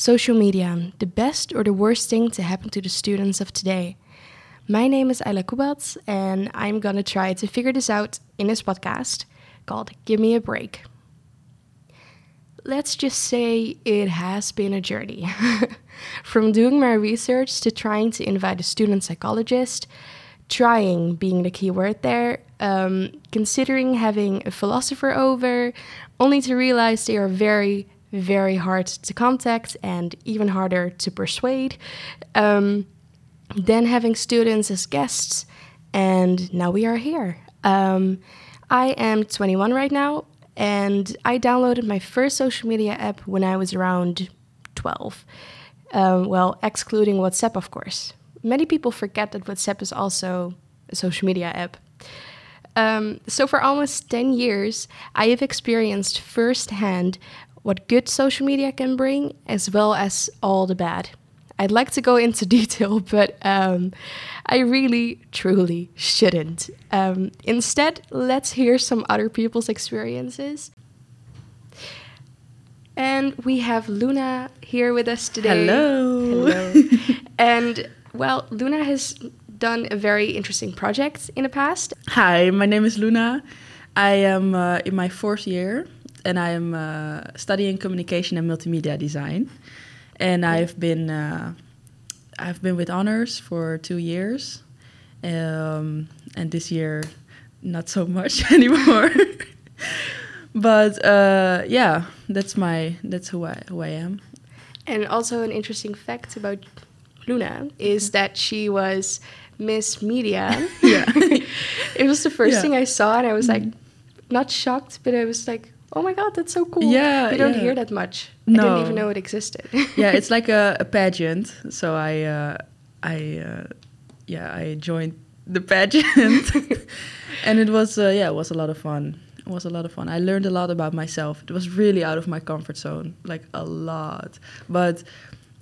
Social media, the best or the worst thing to happen to the students of today. My name is Ayla Kubats, and I'm gonna try to figure this out in this podcast called Give Me a Break. Let's just say it has been a journey. From doing my research to trying to invite a student psychologist, trying being the key word there, um, considering having a philosopher over, only to realize they are very, very hard to contact and even harder to persuade. Um, then having students as guests, and now we are here. Um, I am 21 right now, and I downloaded my first social media app when I was around 12. Um, well, excluding WhatsApp, of course. Many people forget that WhatsApp is also a social media app. Um, so, for almost 10 years, I have experienced firsthand what good social media can bring, as well as all the bad. I'd like to go into detail, but um, I really, truly shouldn't. Um, instead, let's hear some other people's experiences. And we have Luna here with us today. Hello. Hello. and well, Luna has done a very interesting project in the past. Hi, my name is Luna. I am uh, in my fourth year and I am uh, studying communication and multimedia design. And I've been uh, I've been with honors for two years, um, and this year not so much anymore. but uh, yeah, that's my that's who I who I am. And also an interesting fact about Luna is that she was Miss Media. Yeah. it was the first Yeah. thing I saw, and I was like, not shocked, but I was like, oh my god, that's so cool. Yeah, we don't yeah. hear that much. I No. didn't even know it existed. yeah, it's like a, a pageant. So I, uh, I, uh, yeah, I joined the pageant, and it was, uh, yeah, it was a lot of fun. It was a lot of fun. I learned a lot about myself. It was really out of my comfort zone, like a lot. But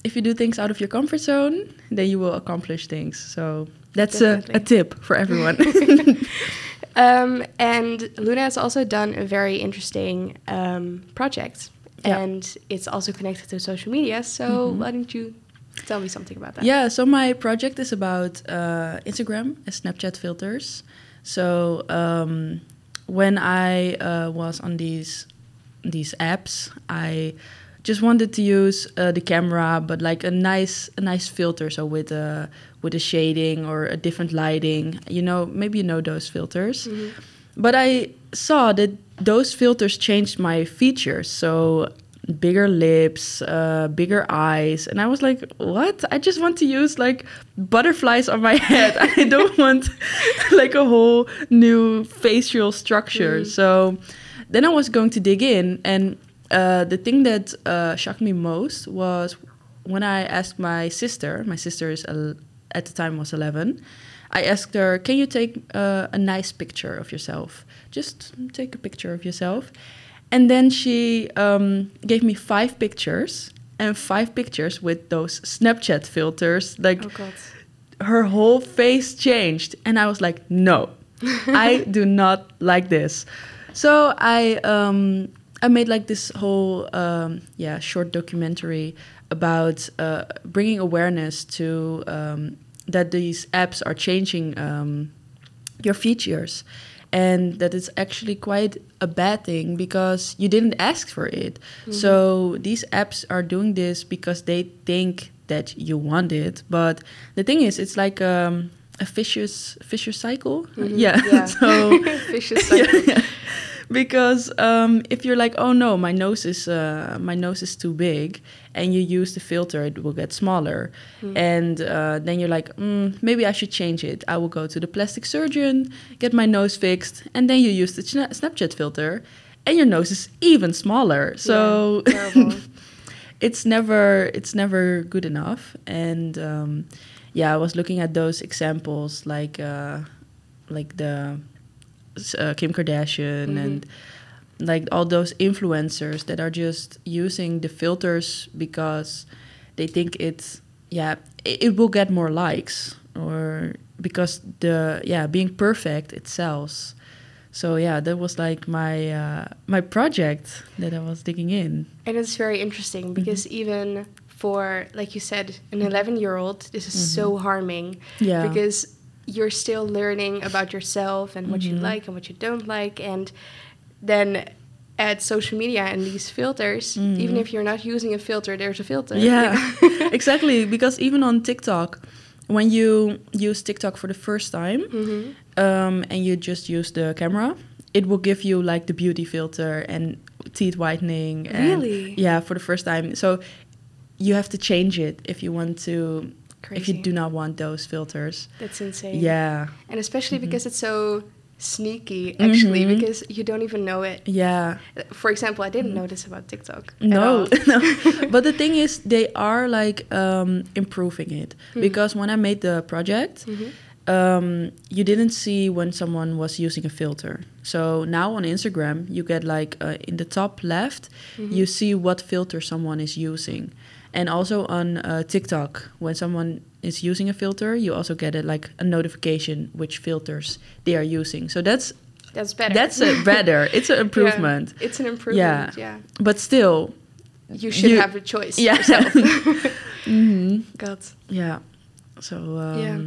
if you do things out of your comfort zone, then you will accomplish things. So that's a, a tip for everyone. Um, and Luna has also done a very interesting um, project, Yeah. and it's also connected to social media. So Mhm. why don't you tell me something about that? Yeah, so my project is about uh, Instagram and Snapchat filters. So um, when I uh, was on these these apps, I just wanted to use uh, the camera, but like a nice a nice filter, so with a with a shading or a different lighting. You know, maybe you know those filters. Mhm. But I saw that those filters changed my features. So bigger lips, uh, bigger eyes. And I was like, what? I just want to use like butterflies on my head. I don't want like a whole new facial structure. Mm. So then I was going to dig in. And uh, the thing that uh, shocked me most was when I asked my sister, my sister is at the time was 11. I asked her, "Can you take uh, a nice picture of yourself? Just take a picture of yourself." And then she um, gave me five pictures and five pictures with those Snapchat filters. Like Oh god. her whole face changed, and I was like, "No, I do not like this." So I um, I made like this whole um, yeah short documentary about uh, bringing awareness to um, that these apps are changing um, your features and that it's actually quite a bad thing because you didn't ask for it. So these apps are doing this because they think that you want it, but the thing is, it's like um, a vicious vicious cycle. Mhm. Yeah. Yeah. so Vicious yeah, cycle. yeah. Because um, if you're like, oh no, my nose is uh, my nose is too big, and you use the filter, it will get smaller, Mm. and uh, then you're like, mm, maybe I should change it. I will go to the plastic surgeon, get my nose fixed, and then you use the Snapchat filter, and your nose is even smaller. So Yeah, it's never it's never good enough and um, yeah i was looking at those examples like uh, like the uh, kim kardashian Mhm. and like all those influencers that are just using the filters because they think it's yeah it, it will get more likes or because the yeah being perfect it sells so yeah that was like my uh, my project that i was digging in And it's very interesting because even for, like you said, an 11 year old, this is so harming. Mm-hmm. Yeah. Because you're still learning about yourself and what you Mm-hmm. like and what you don't like. And then add social media and these filters, even if you're not using a filter, there's a filter. Mm-hmm. Yeah, exactly. Because even on TikTok, when you use TikTok for the first time Mm-hmm. um, and you just use the camera, it will give you like the beauty filter and teeth whitening. And, Really? Yeah, for the first time. So you have to change it if you want to. If you do not want those filters. That's insane. Yeah. And especially because it's so sneaky, actually, Mhm. because you don't even know it. Yeah. For example, I didn't know this about TikTok. No, no. But the thing is, they are like um, improving it Hmm. because when I made the project, Mhm. um, you didn't see when someone was using a filter. So now on Instagram, you get like uh, in the top left, Mm-hmm. you see what filter someone is using. And also on uh, TikTok, when someone is using a filter, you also get it like a notification which filters they are using. So that's That's better. that's a better. It's an improvement. Yeah, it's an improvement. Yeah. But still, You should You- have a choice Yeah. yourself. hmm God. Yeah. So um, yeah.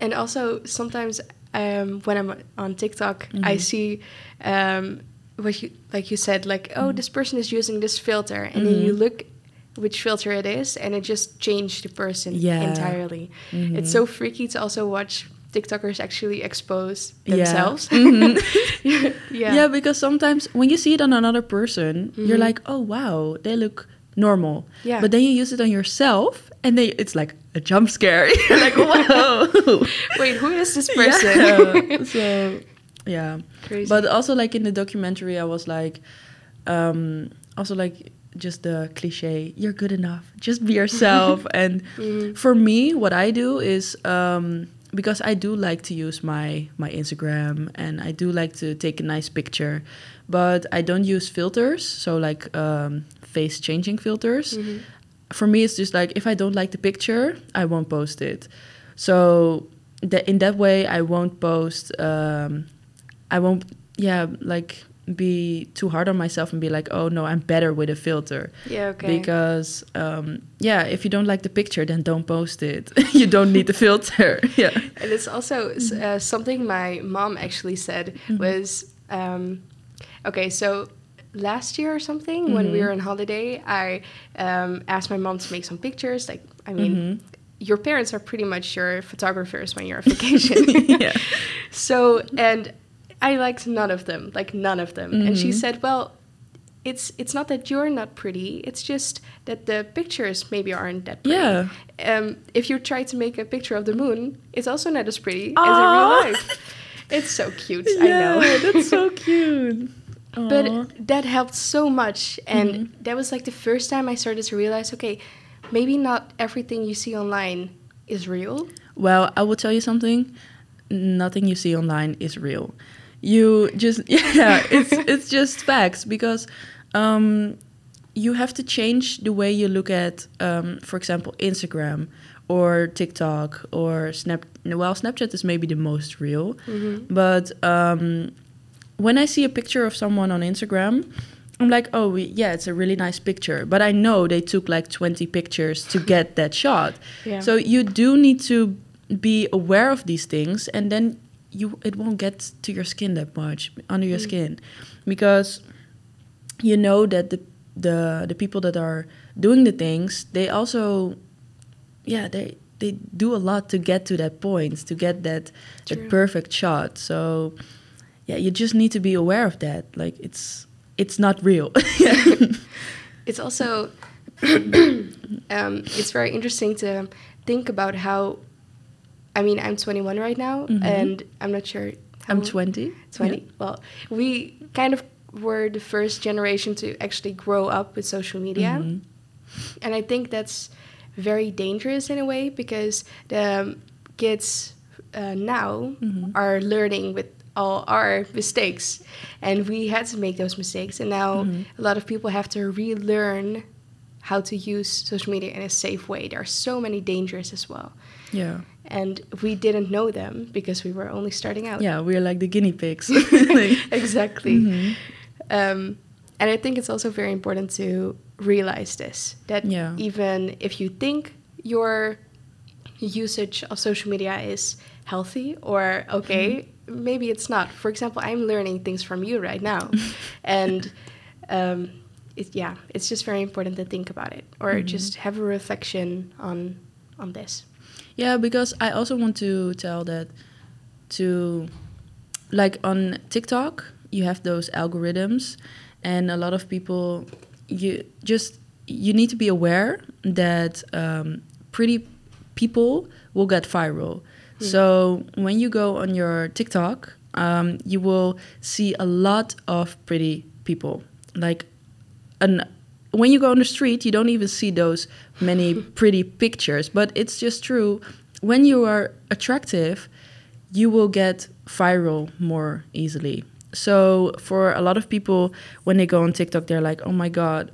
And also sometimes um, when I'm on TikTok, I Mhm. see um, what you like you said, like, oh, this person is using this filter, and then you Mhm. look which filter it is, and it just changed the person Yeah. entirely. mhm. It's so freaky to also watch TikTokers actually expose Yeah. themselves. Mhm. yeah. yeah. because sometimes when you see it on another person, you're Mhm. like, oh wow, they look normal. Yeah. But then you use it on yourself, and then it's like a jump scare. you're like, whoa. Wait, who is this person? Yeah. so yeah. Crazy. But also like in the documentary, I was like, um, also like just the cliche, you're good enough, just be yourself. and Mhm. for me, what I do is um, because I do like to use my my Instagram and I do like to take a nice picture, but I don't use filters, so like um, face changing filters. Mhm. For me, it's just like if I don't like the picture, I won't post it. So that in that way, I won't post. Um, I won't, yeah, like be too hard on myself and be like, oh no, I'm better with a filter. Yeah, okay. Because um, yeah, if you don't like the picture, then don't post it. you don't need the filter. yeah. And it's also uh, something my mom actually said Mhm. was um, okay, so last year or something when we Mhm. were on holiday, I um, asked my mom to make some pictures. Like, I mean, Mhm. your parents are pretty much your photographers when you're on vacation. yeah. So, and I liked none of them, like none of them. And she Mhm. said, well, it's it's not that you're not pretty. It's just that the pictures maybe aren't that pretty. Yeah. Um, if you try to make a picture of the moon, it's also not as pretty Aw. as in real life. It's so cute. I know. Yeah, that's so cute. But that helped so much, and Mhm. that was like the first time I started to realize, okay, maybe not everything you see online is real. Well, I will tell you something. Nothing you see online is real. You just yeah, it's it's just facts because um, you have to change the way you look at, um, for example, Instagram or TikTok or Snap. Well, Snapchat is maybe the most real, Mm-hmm. but um, when I see a picture of someone on Instagram, I'm like, oh we- yeah, it's a really nice picture. But I know they took like 20 pictures to get that shot. Yeah. So you do need to be aware of these things, and then you it won't get to your skin that much under your Mm. skin, because you know that the the the people that are doing the things they also yeah they they do a lot to get to that point to get that True. that perfect shot so yeah you just need to be aware of that like it's it's not real It's also um, it's very interesting to think about how. I mean, I'm 21 right now, Mhm. and I'm not sure. How i'm 20 20. Well, we kind of were the first generation to actually grow up with social media, Mhm. and I think that's very dangerous in a way because the kids uh, now Mhm. are learning with all our mistakes, and we had to make those mistakes, and now Mhm. a lot of people have to relearn how to use social media in a safe way. There are so many dangers as well. yeah And we didn't know them because we were only starting out. yeah we're like the guinea pigs exactly. Mhm. Um, and I think it's also very important to realize this that Yeah. even if you think your usage of social media is healthy or okay, maybe it's not. For example, I'm learning things from you right now, and um, it, yeah, it's just very important to think about it or just have a reflection on on this. Yeah, because I also want to tell that to like on TikTok, you have those algorithms and a lot of people you just you need to be aware that um, pretty people will get viral. So when you go on your TikTok, um, you will see a lot of pretty people. Like an when you go on the street, you don't even see those many pretty pictures. But it's just true. When you are attractive, you will get viral more easily. So for a lot of people, when they go on TikTok, they're like, "Oh my god."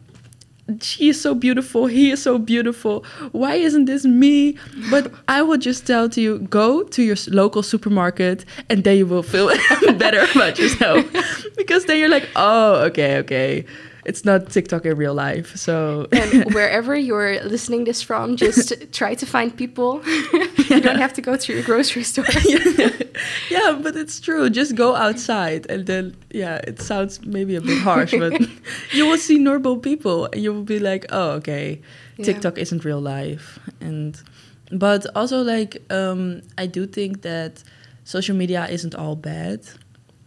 She is so beautiful. He is so beautiful. Why isn't this me? But I will just tell to you go to your local supermarket and then you will feel better about yourself. because then you're like, oh, okay, okay. It's not TikTok in real life. So And wherever you're listening this from, just try to find people. you don't have to go to your grocery store. yeah, but it's true. Just go outside, and then yeah, it sounds maybe a bit harsh, but you will see normal people, and you will be like, oh, okay, Yeah. TikTok isn't real life, and but also like um, I do think that social media isn't all bad.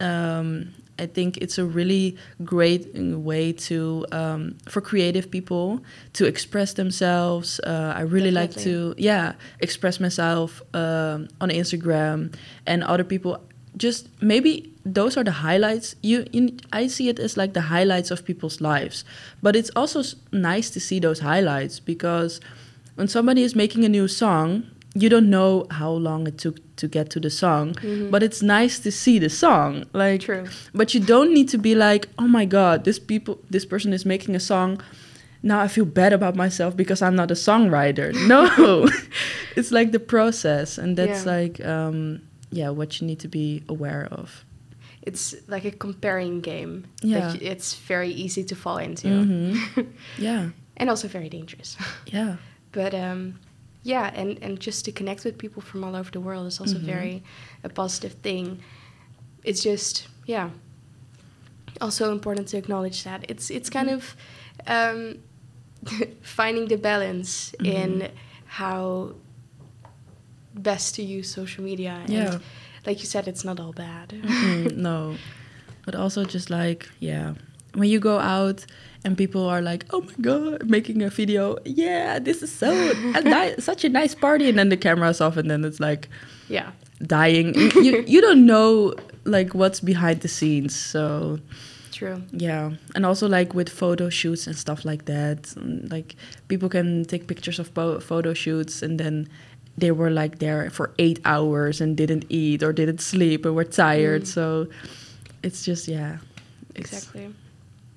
Um, I think it's a really great way to um, for creative people to express themselves. Uh, I really like to yeah express myself um, on Instagram and other people. Just maybe those are the highlights. You, you I see it as like the highlights of people's lives, but it's also s- nice to see those highlights because when somebody is making a new song, you don't know how long it took to get to the song, but it's nice to see the song. Like True. but you don't need to be like, "Oh my god, this people this person is making a song. Now I feel bad about myself because I'm not a songwriter." No. it's like the process and that's Yeah. like um yeah, what you need to be aware of. It's like a comparing game. Yeah. That it's very easy to fall into. Mhm. Yeah. and also very dangerous. Yeah. but um, yeah, and, and just to connect with people from all over the world is also Mhm. very a positive thing. It's just yeah, also important to acknowledge that it's it's kind of um, finding the balance in how best to use social media. And Yeah. like you said, it's not all bad. Mm, no. But also just like, yeah. When you go out and people are like, "Oh my god, making a video. Yeah, this is so a ni- such a nice party." And then the camera's off and then it's like yeah, dying. you you don't know like what's behind the scenes. So true. yeah, and also like with photo shoots and stuff like that. Like people can take pictures of po- photo shoots and then they were like there for eight hours and didn't eat or didn't sleep and were tired. Mm. So it's just yeah, it's- Exactly.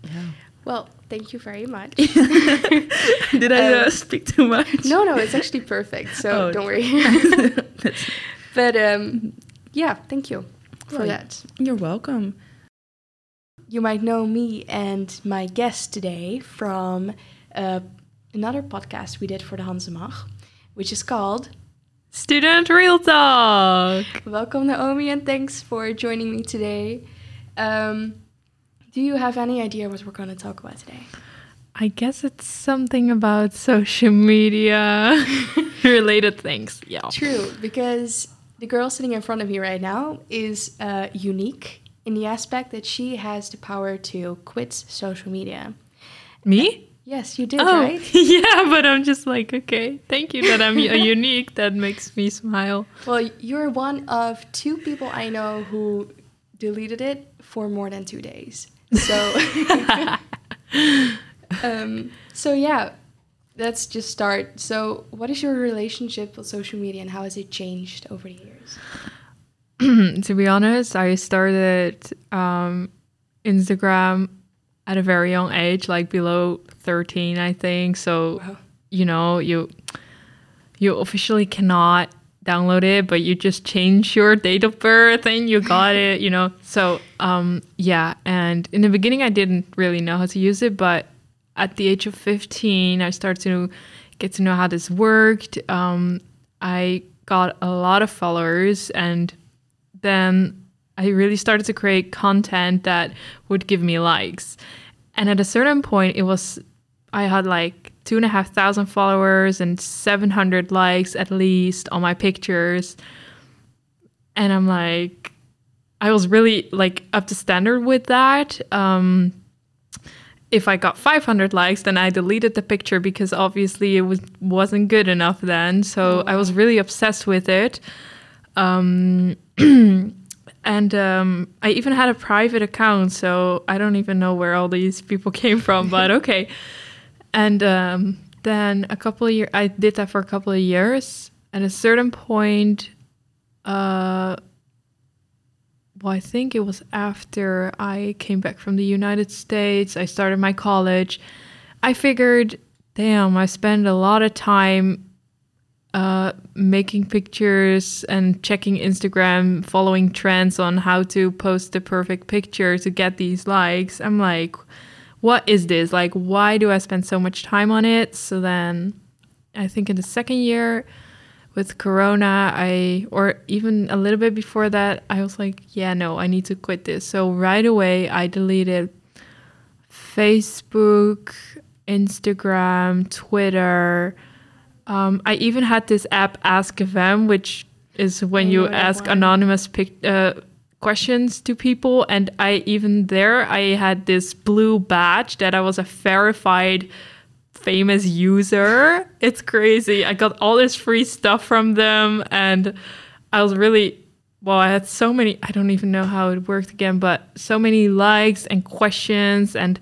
Yeah. Well, thank you very much. Did I uh, Um, speak too much? no, no, it's actually perfect. So Oh. don't worry. But um, yeah, thank you for Right. that. You're welcome. You might know me and my guest today from uh, another podcast we did for the Hanzemag, which is called Student Real Talk. Welcome Naomi and thanks for joining me today. Um, do you have any idea what we're going to talk about today? I guess it's something about social media related things. Yeah. True, because the girl sitting in front of me right now is uh, unique in the aspect that she has the power to quit social media. Me? Yes, you did, oh, right? yeah, but I'm just like, okay, thank you that I'm unique. That makes me smile. Well, you're one of two people I know who deleted it for more than two days. So, um, so yeah, let's just start. So, what is your relationship with social media, and how has it changed over the years? to be honest, I started um, Instagram at a very young age, like below 13, I think. So, Wow. you know, you you officially cannot download it, but you just change your date of birth and you got it, you know. So, um, yeah, and in the beginning I didn't really know how to use it, but at the age of 15, I started to get to know how this worked. Um, I got a lot of followers, and then I really started to create content that would give me likes. And at a certain point, it was I had like two and a half thousand followers and 700 likes at least on my pictures. And I'm like, I was really like up to standard with that. Um, if I got 500 likes, then I deleted the picture because obviously it was wasn't good enough then. So I was really obsessed with it. Um, and um, I even had a private account, so I don't even know where all these people came from, but okay. And um, then a couple of years, I did that for a couple of years. At a certain point, uh, well, I think it was after I came back from the United States, I started my college. I figured, damn, I spend a lot of time uh, making pictures and checking Instagram, following trends on how to post the perfect picture to get these likes. I'm like, what is this? Like, why do I spend so much time on it? So then I think in the second year with Corona, I, or even a little bit before that, I was like, yeah, no, I need to quit this. So right away, I deleted Facebook, Instagram, Twitter. Um, I even had this app Ask FM, which is when you ask anonymous pic- uh, questions to people. And I even there, I had this blue badge that I was a verified famous user. It's crazy. I got all this free stuff from them, and I was really well. I had so many. I don't even know how it worked again, but so many likes and questions, and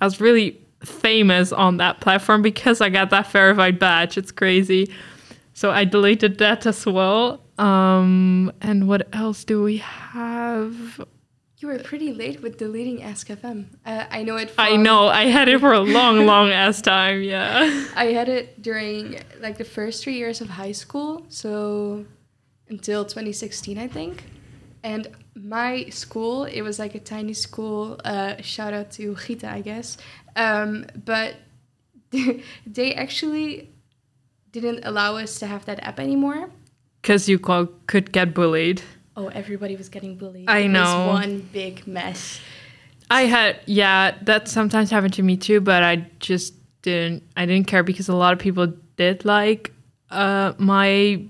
I was really famous on that platform because I got that verified badge. It's crazy. So I deleted that as well. Um, and what else do we have? You were pretty late with deleting Ask FM. Uh, I know it. I know I had it for a long, long ass time. Yeah. I had it during like the first three years of high school, so until 2016, I think. And my school, it was like a tiny school. Uh, shout out to Gita, I guess. Um, but they actually didn't allow us to have that app anymore. Because you co- could get bullied. Oh, everybody was getting bullied. I It know. was one big mess. I had yeah, that sometimes happened to me too, but I just didn't I didn't care because a lot of people did like uh my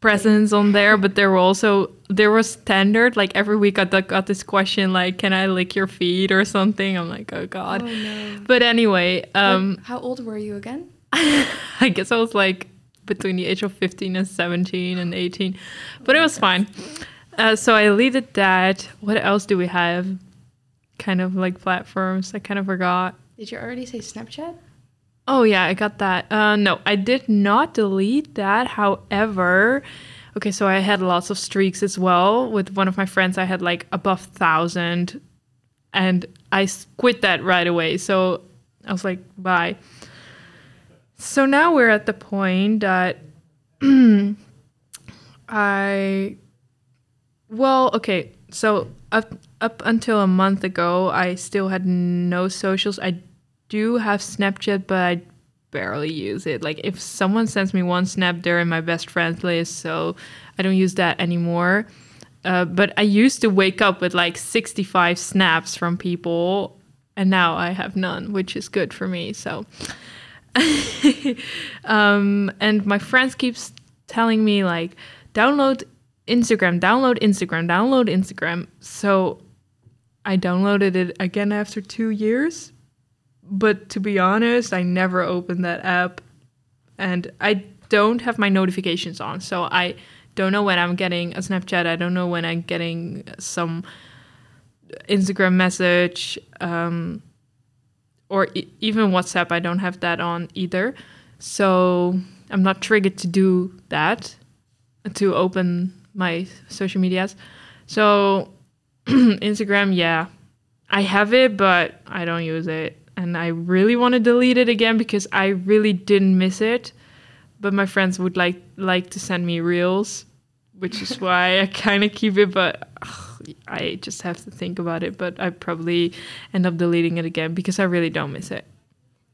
presence on there, but there were also there was standard like every week I got got this question like can I lick your feet or something? I'm like, "Oh god." Oh no. But anyway, um How old were you again? I guess I was like between the age of 15 and 17 and 18, but it was fine. Uh, so I deleted that. What else do we have? Kind of like platforms. I kind of forgot. Did you already say Snapchat? Oh yeah, I got that. Uh, no, I did not delete that. However, okay, so I had lots of streaks as well. With one of my friends, I had like above thousand, and i quit that right away. So I was like, bye. So now we're at the point that I, well, okay, so up up until a month ago, I still had no socials. I do have Snapchat, but I barely use it. Like if someone sends me one snap, they're in my best friends list, so I don't use that anymore. Uh, but I used to wake up with like 65 snaps from people, and now I have none, which is good for me. So, um, and my friends keeps telling me like, download Instagram, download Instagram, download Instagram. So I downloaded it again after two years. But to be honest, I never opened that app. And I don't have my notifications on. So I don't know when I'm getting a Snapchat. I don't know when I'm getting some Instagram message um, or e- even WhatsApp. I don't have that on either. So I'm not triggered to do that, to open my social medias. So Instagram, yeah, I have it, but I don't use it. And I really want to delete it again because I really didn't miss it. But my friends would like like to send me reels, which is why I kind of keep it. But ugh, I just have to think about it, but I probably end up deleting it again because I really don't miss it.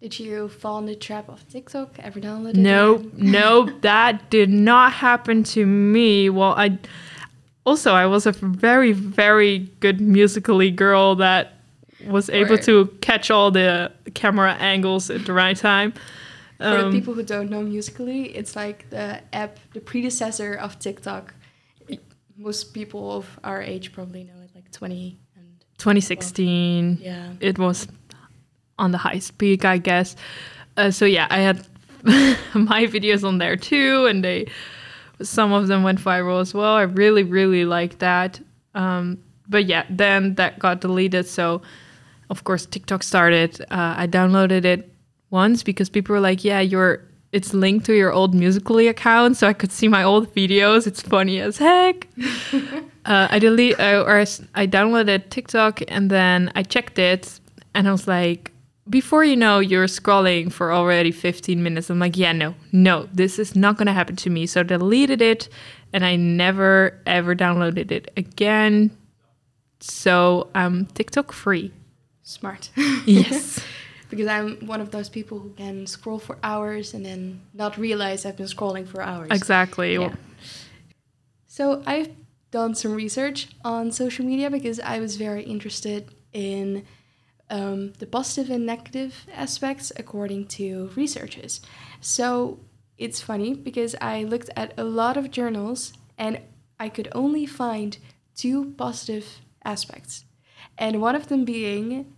Did you fall in the trap of TikTok? Ever downloaded Nope, it? nope, that did not happen to me. Well, I also I was a very, very good musically girl that was able to catch all the camera angles at the right time. For Um, the people who don't know Musically, it's like the app, the predecessor of TikTok. Most people of our age probably know it, like 20 and 2016. yeah. it was on the high peak, I guess. Uh, so yeah, I had my videos on there too, and they some of them went viral as well. I really, really liked that. Um, but yeah, then that got deleted. So of course TikTok started. Uh, I downloaded it once because people were like, "Yeah, your it's linked to your old Musically account, so I could see my old videos. It's funny as heck." uh, I delete uh, or I downloaded TikTok and then I checked it and I was like, before you know, you're scrolling for already 15 minutes. I'm like, yeah, no, no, this is not gonna happen to me. So I deleted it and I never ever downloaded it again. So I'm TikTok free. Smart. Yes. because I'm one of those people who can scroll for hours and then not realize I've been scrolling for hours. exactly. Yeah. So I've done some research on social media because I was very interested in um, the positive and negative aspects according to researchers. So it's funny because I looked at a lot of journals and I could only find two positive aspects. And one of them being,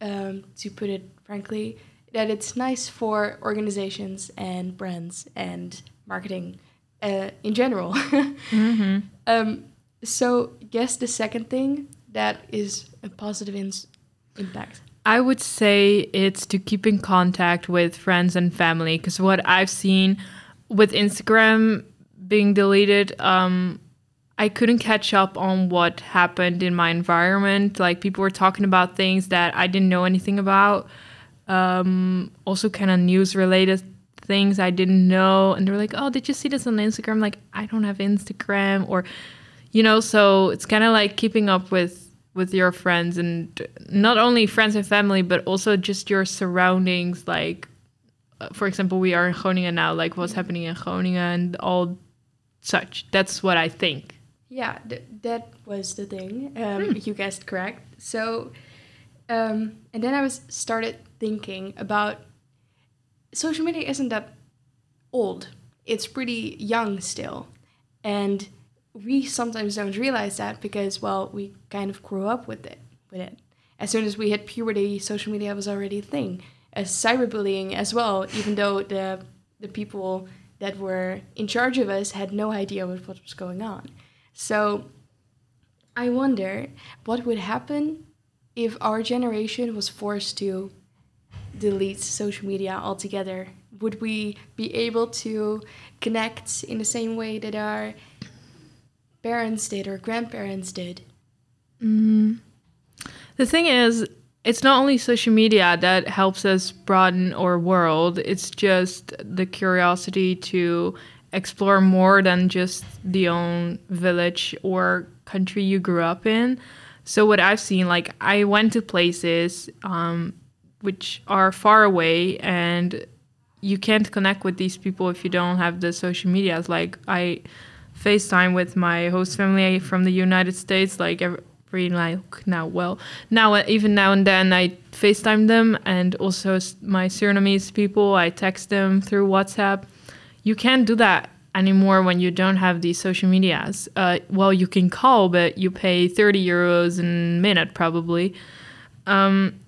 um, to put it frankly, that it's nice for organizations and brands and marketing uh, in general. hmm um, so, guess the second thing that is a positive ins- impact. I would say it's to keep in contact with friends and family because what I've seen with Instagram being deleted, um, I couldn't catch up on what happened in my environment. Like people were talking about things that I didn't know anything about. Um, also, kind of news related things I didn't know, and they were like, "Oh, did you see this on Instagram?" Like, I don't have Instagram, or you know, so it's kind of like keeping up with with your friends and not only friends and family, but also just your surroundings. Like, uh, for example, we are in Groningen now. Like, what's happening in Groningen and all such. That's what I think. Yeah, th- that was the thing. Um, You guessed correct. So, um, and then I was started thinking about social media isn't that old. It's pretty young still, and we sometimes don't realize that because well, we kind of grew up with it. With it, as soon as we hit puberty, social media was already a thing. As cyberbullying as well, even though the the people that were in charge of us had no idea what, what was going on. So I wonder what would happen if our generation was forced to delete social media altogether. Would we be able to connect in the same way that our parents did or grandparents did? Mm-hmm. The thing is, it's not only social media that helps us broaden our world, it's just the curiosity to explore more than just the own village or country you grew up in. So what I've seen, like I went to places um, which are far away and you can't connect with these people if you don't have the social medias. Like I FaceTime with my host family from the United States, like every like now. Well, now even now and then I FaceTime them, and also my Surinamese people, I text them through WhatsApp. You can't do that anymore when you don't have these social medias. Uh, well, you can call, but you pay thirty euros a minute probably. Um,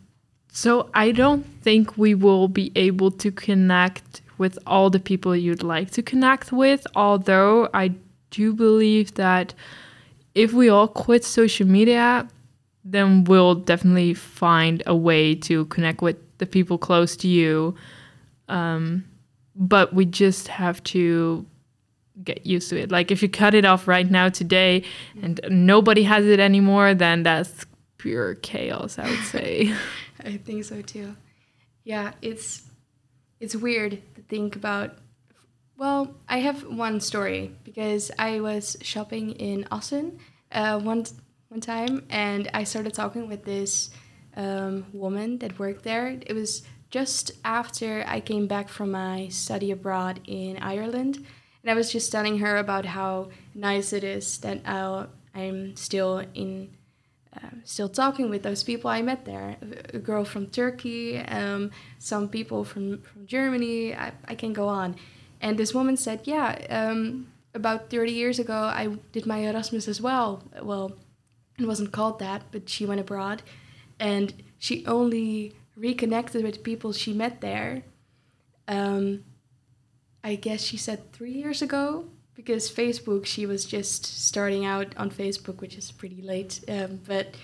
so I don't think we will be able to connect with all the people you'd like to connect with, although I do believe that if we all quit social media, then we'll definitely find a way to connect with the people close to you. Um, but we just have to get used to it. Like if you cut it off right now today and nobody has it anymore, then that's pure chaos, I would say. I think so too. Yeah, it's it's weird to think about. Well, I have one story because I was shopping in Austin uh, one one time, and I started talking with this um, woman that worked there. It was just after I came back from my study abroad in Ireland, and I was just telling her about how nice it is that i I'm still in. Uh, still talking with those people I met there. A girl from Turkey, um, some people from, from Germany. I, I can go on. And this woman said, Yeah, um, about 30 years ago, I did my Erasmus as well. Well, it wasn't called that, but she went abroad. And she only reconnected with people she met there. Um, I guess she said three years ago because Facebook, she was just starting out on Facebook, which is pretty late. Um, but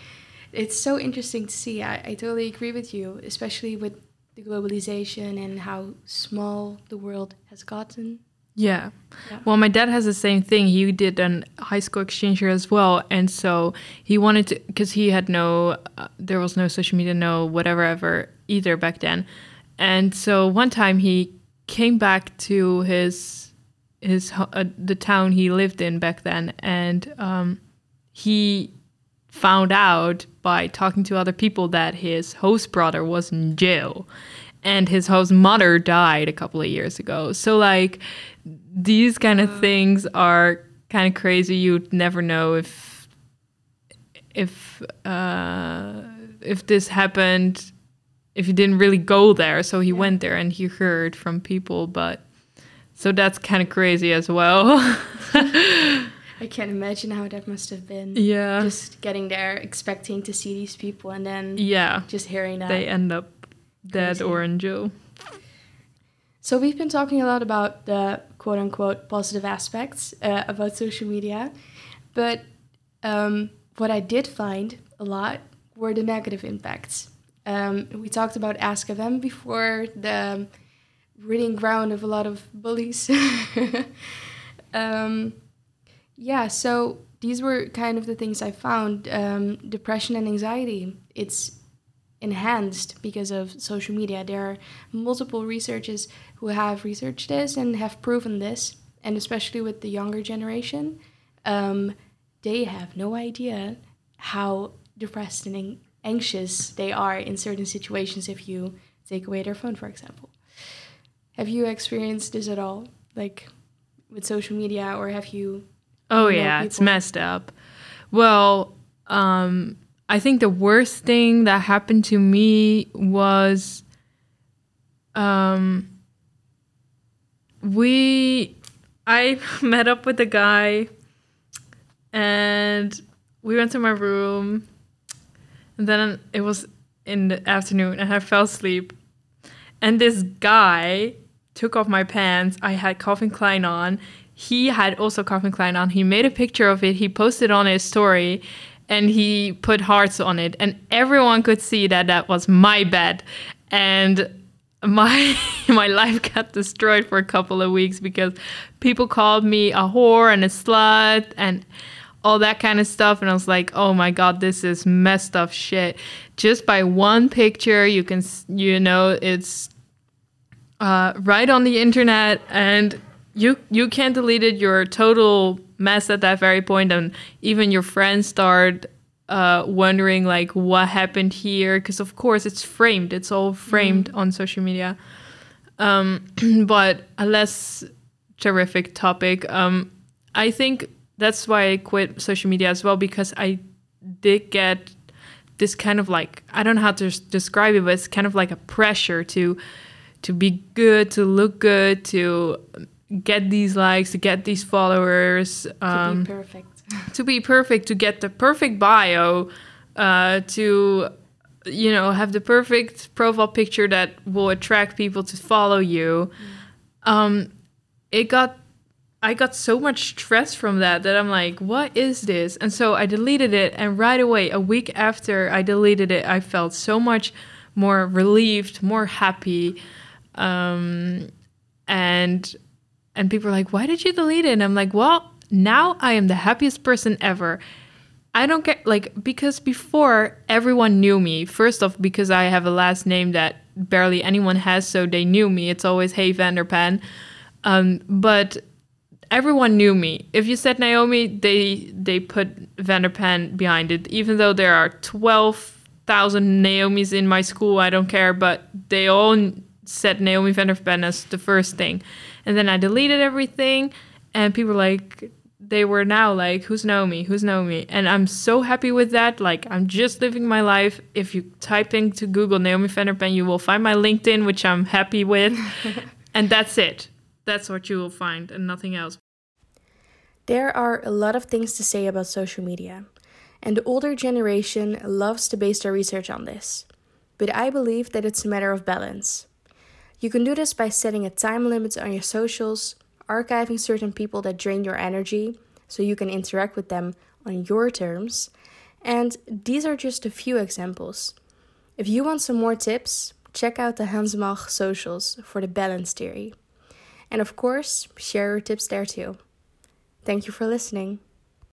it's so interesting to see. I, I totally agree with you, especially with the globalization and how small the world has gotten. Yeah. Yeah. Well, my dad has the same thing. He did an high school exchange here as well, and so he wanted to because he had no, uh, there was no social media, no whatever ever either back then, and so one time he came back to his his uh, the town he lived in back then, and um, he found out by talking to other people that his host brother was in jail and his host mother died a couple of years ago. So like these kind of things are kind of crazy. You'd never know if if uh, if this happened if he didn't really go there. So he went there and he heard from people, but so that's kind of crazy as well. I can't imagine how that must have been. yeah. Just getting there, expecting to see these people, and then yeah. just hearing that. They end up dead Crazy. or in jail. So we've been talking a lot about the quote unquote positive aspects uh, about social media, but um, what I did find a lot were the negative impacts. Um, we talked about Ask.fm before, the breeding ground of a lot of bullies. um, yeah, so these were kind of the things I found. Um, depression and anxiety. It's enhanced because of social media. There are multiple researchers who have researched this and have proven this, and especially with the younger generation, um, they have no idea how depressed and anxious they are in certain situations if you take away their phone, for example. Have you experienced this at all, like with social media, or have you? Oh yeah, it's messed up. Well, um, I think the worst thing that happened to me was um, we I met up with a guy and we went to my room and then it was in the afternoon and I fell asleep and this guy took off my pants. I had Calvin Klein on. He had also Calvin Klein on. He made a picture of it. He posted on his story and he put hearts on it. And everyone could see that that was my bed. And my my life got destroyed for a couple of weeks because people called me a whore and a slut and all that kind of stuff and I was like, "Oh my god, this is messed up shit." Just by one picture, you can you know, it's uh, right on the internet and you you can't delete it. You're a total mess at that very point and even your friends start uh, wondering like what happened here because of course it's framed. It's all framed on social media. Um, but a less terrific topic. Um, i think that's why i quit social media as well because i did get this kind of like i don't know how to s- describe it but it's kind of like a pressure to to be good to look good to get these likes to get these followers To um, be perfect. to be perfect to get the perfect bio uh, to you know have the perfect profile picture that will attract people to follow you. Um, it got i got so much stress from that that i'm like what is this? And so i deleted it and right away a week after i deleted it i felt so much more relieved more happy um, and and people are like why did you delete it? And i'm like well now i am the happiest person ever. I don't get like because before everyone knew me. First off because i have a last name that barely anyone has so they knew me. It's always hey vanderpan. Um, but everyone knew me. If you said Naomi, they they put Vanderpan behind it, even though there are twelve thousand Naomis in my school. I don't care, but they all said Naomi Vanderpan as the first thing, and then I deleted everything, and people were like they were now like, "Who's Naomi? Who's Naomi?" And I'm so happy with that. Like I'm just living my life. If you type into Google Naomi Vanderpan, you will find my LinkedIn, which I'm happy with, and that's it. That's what you will find, and nothing else. There are a lot of things to say about social media, and the older generation loves to base their research on this. But I believe that it's a matter of balance. You can do this by setting a time limit on your socials, archiving certain people that drain your energy so you can interact with them on your terms. And these are just a few examples. If you want some more tips, check out the Hanzemag socials for the balance theory. And of course, share your tips there too. Thank you for listening.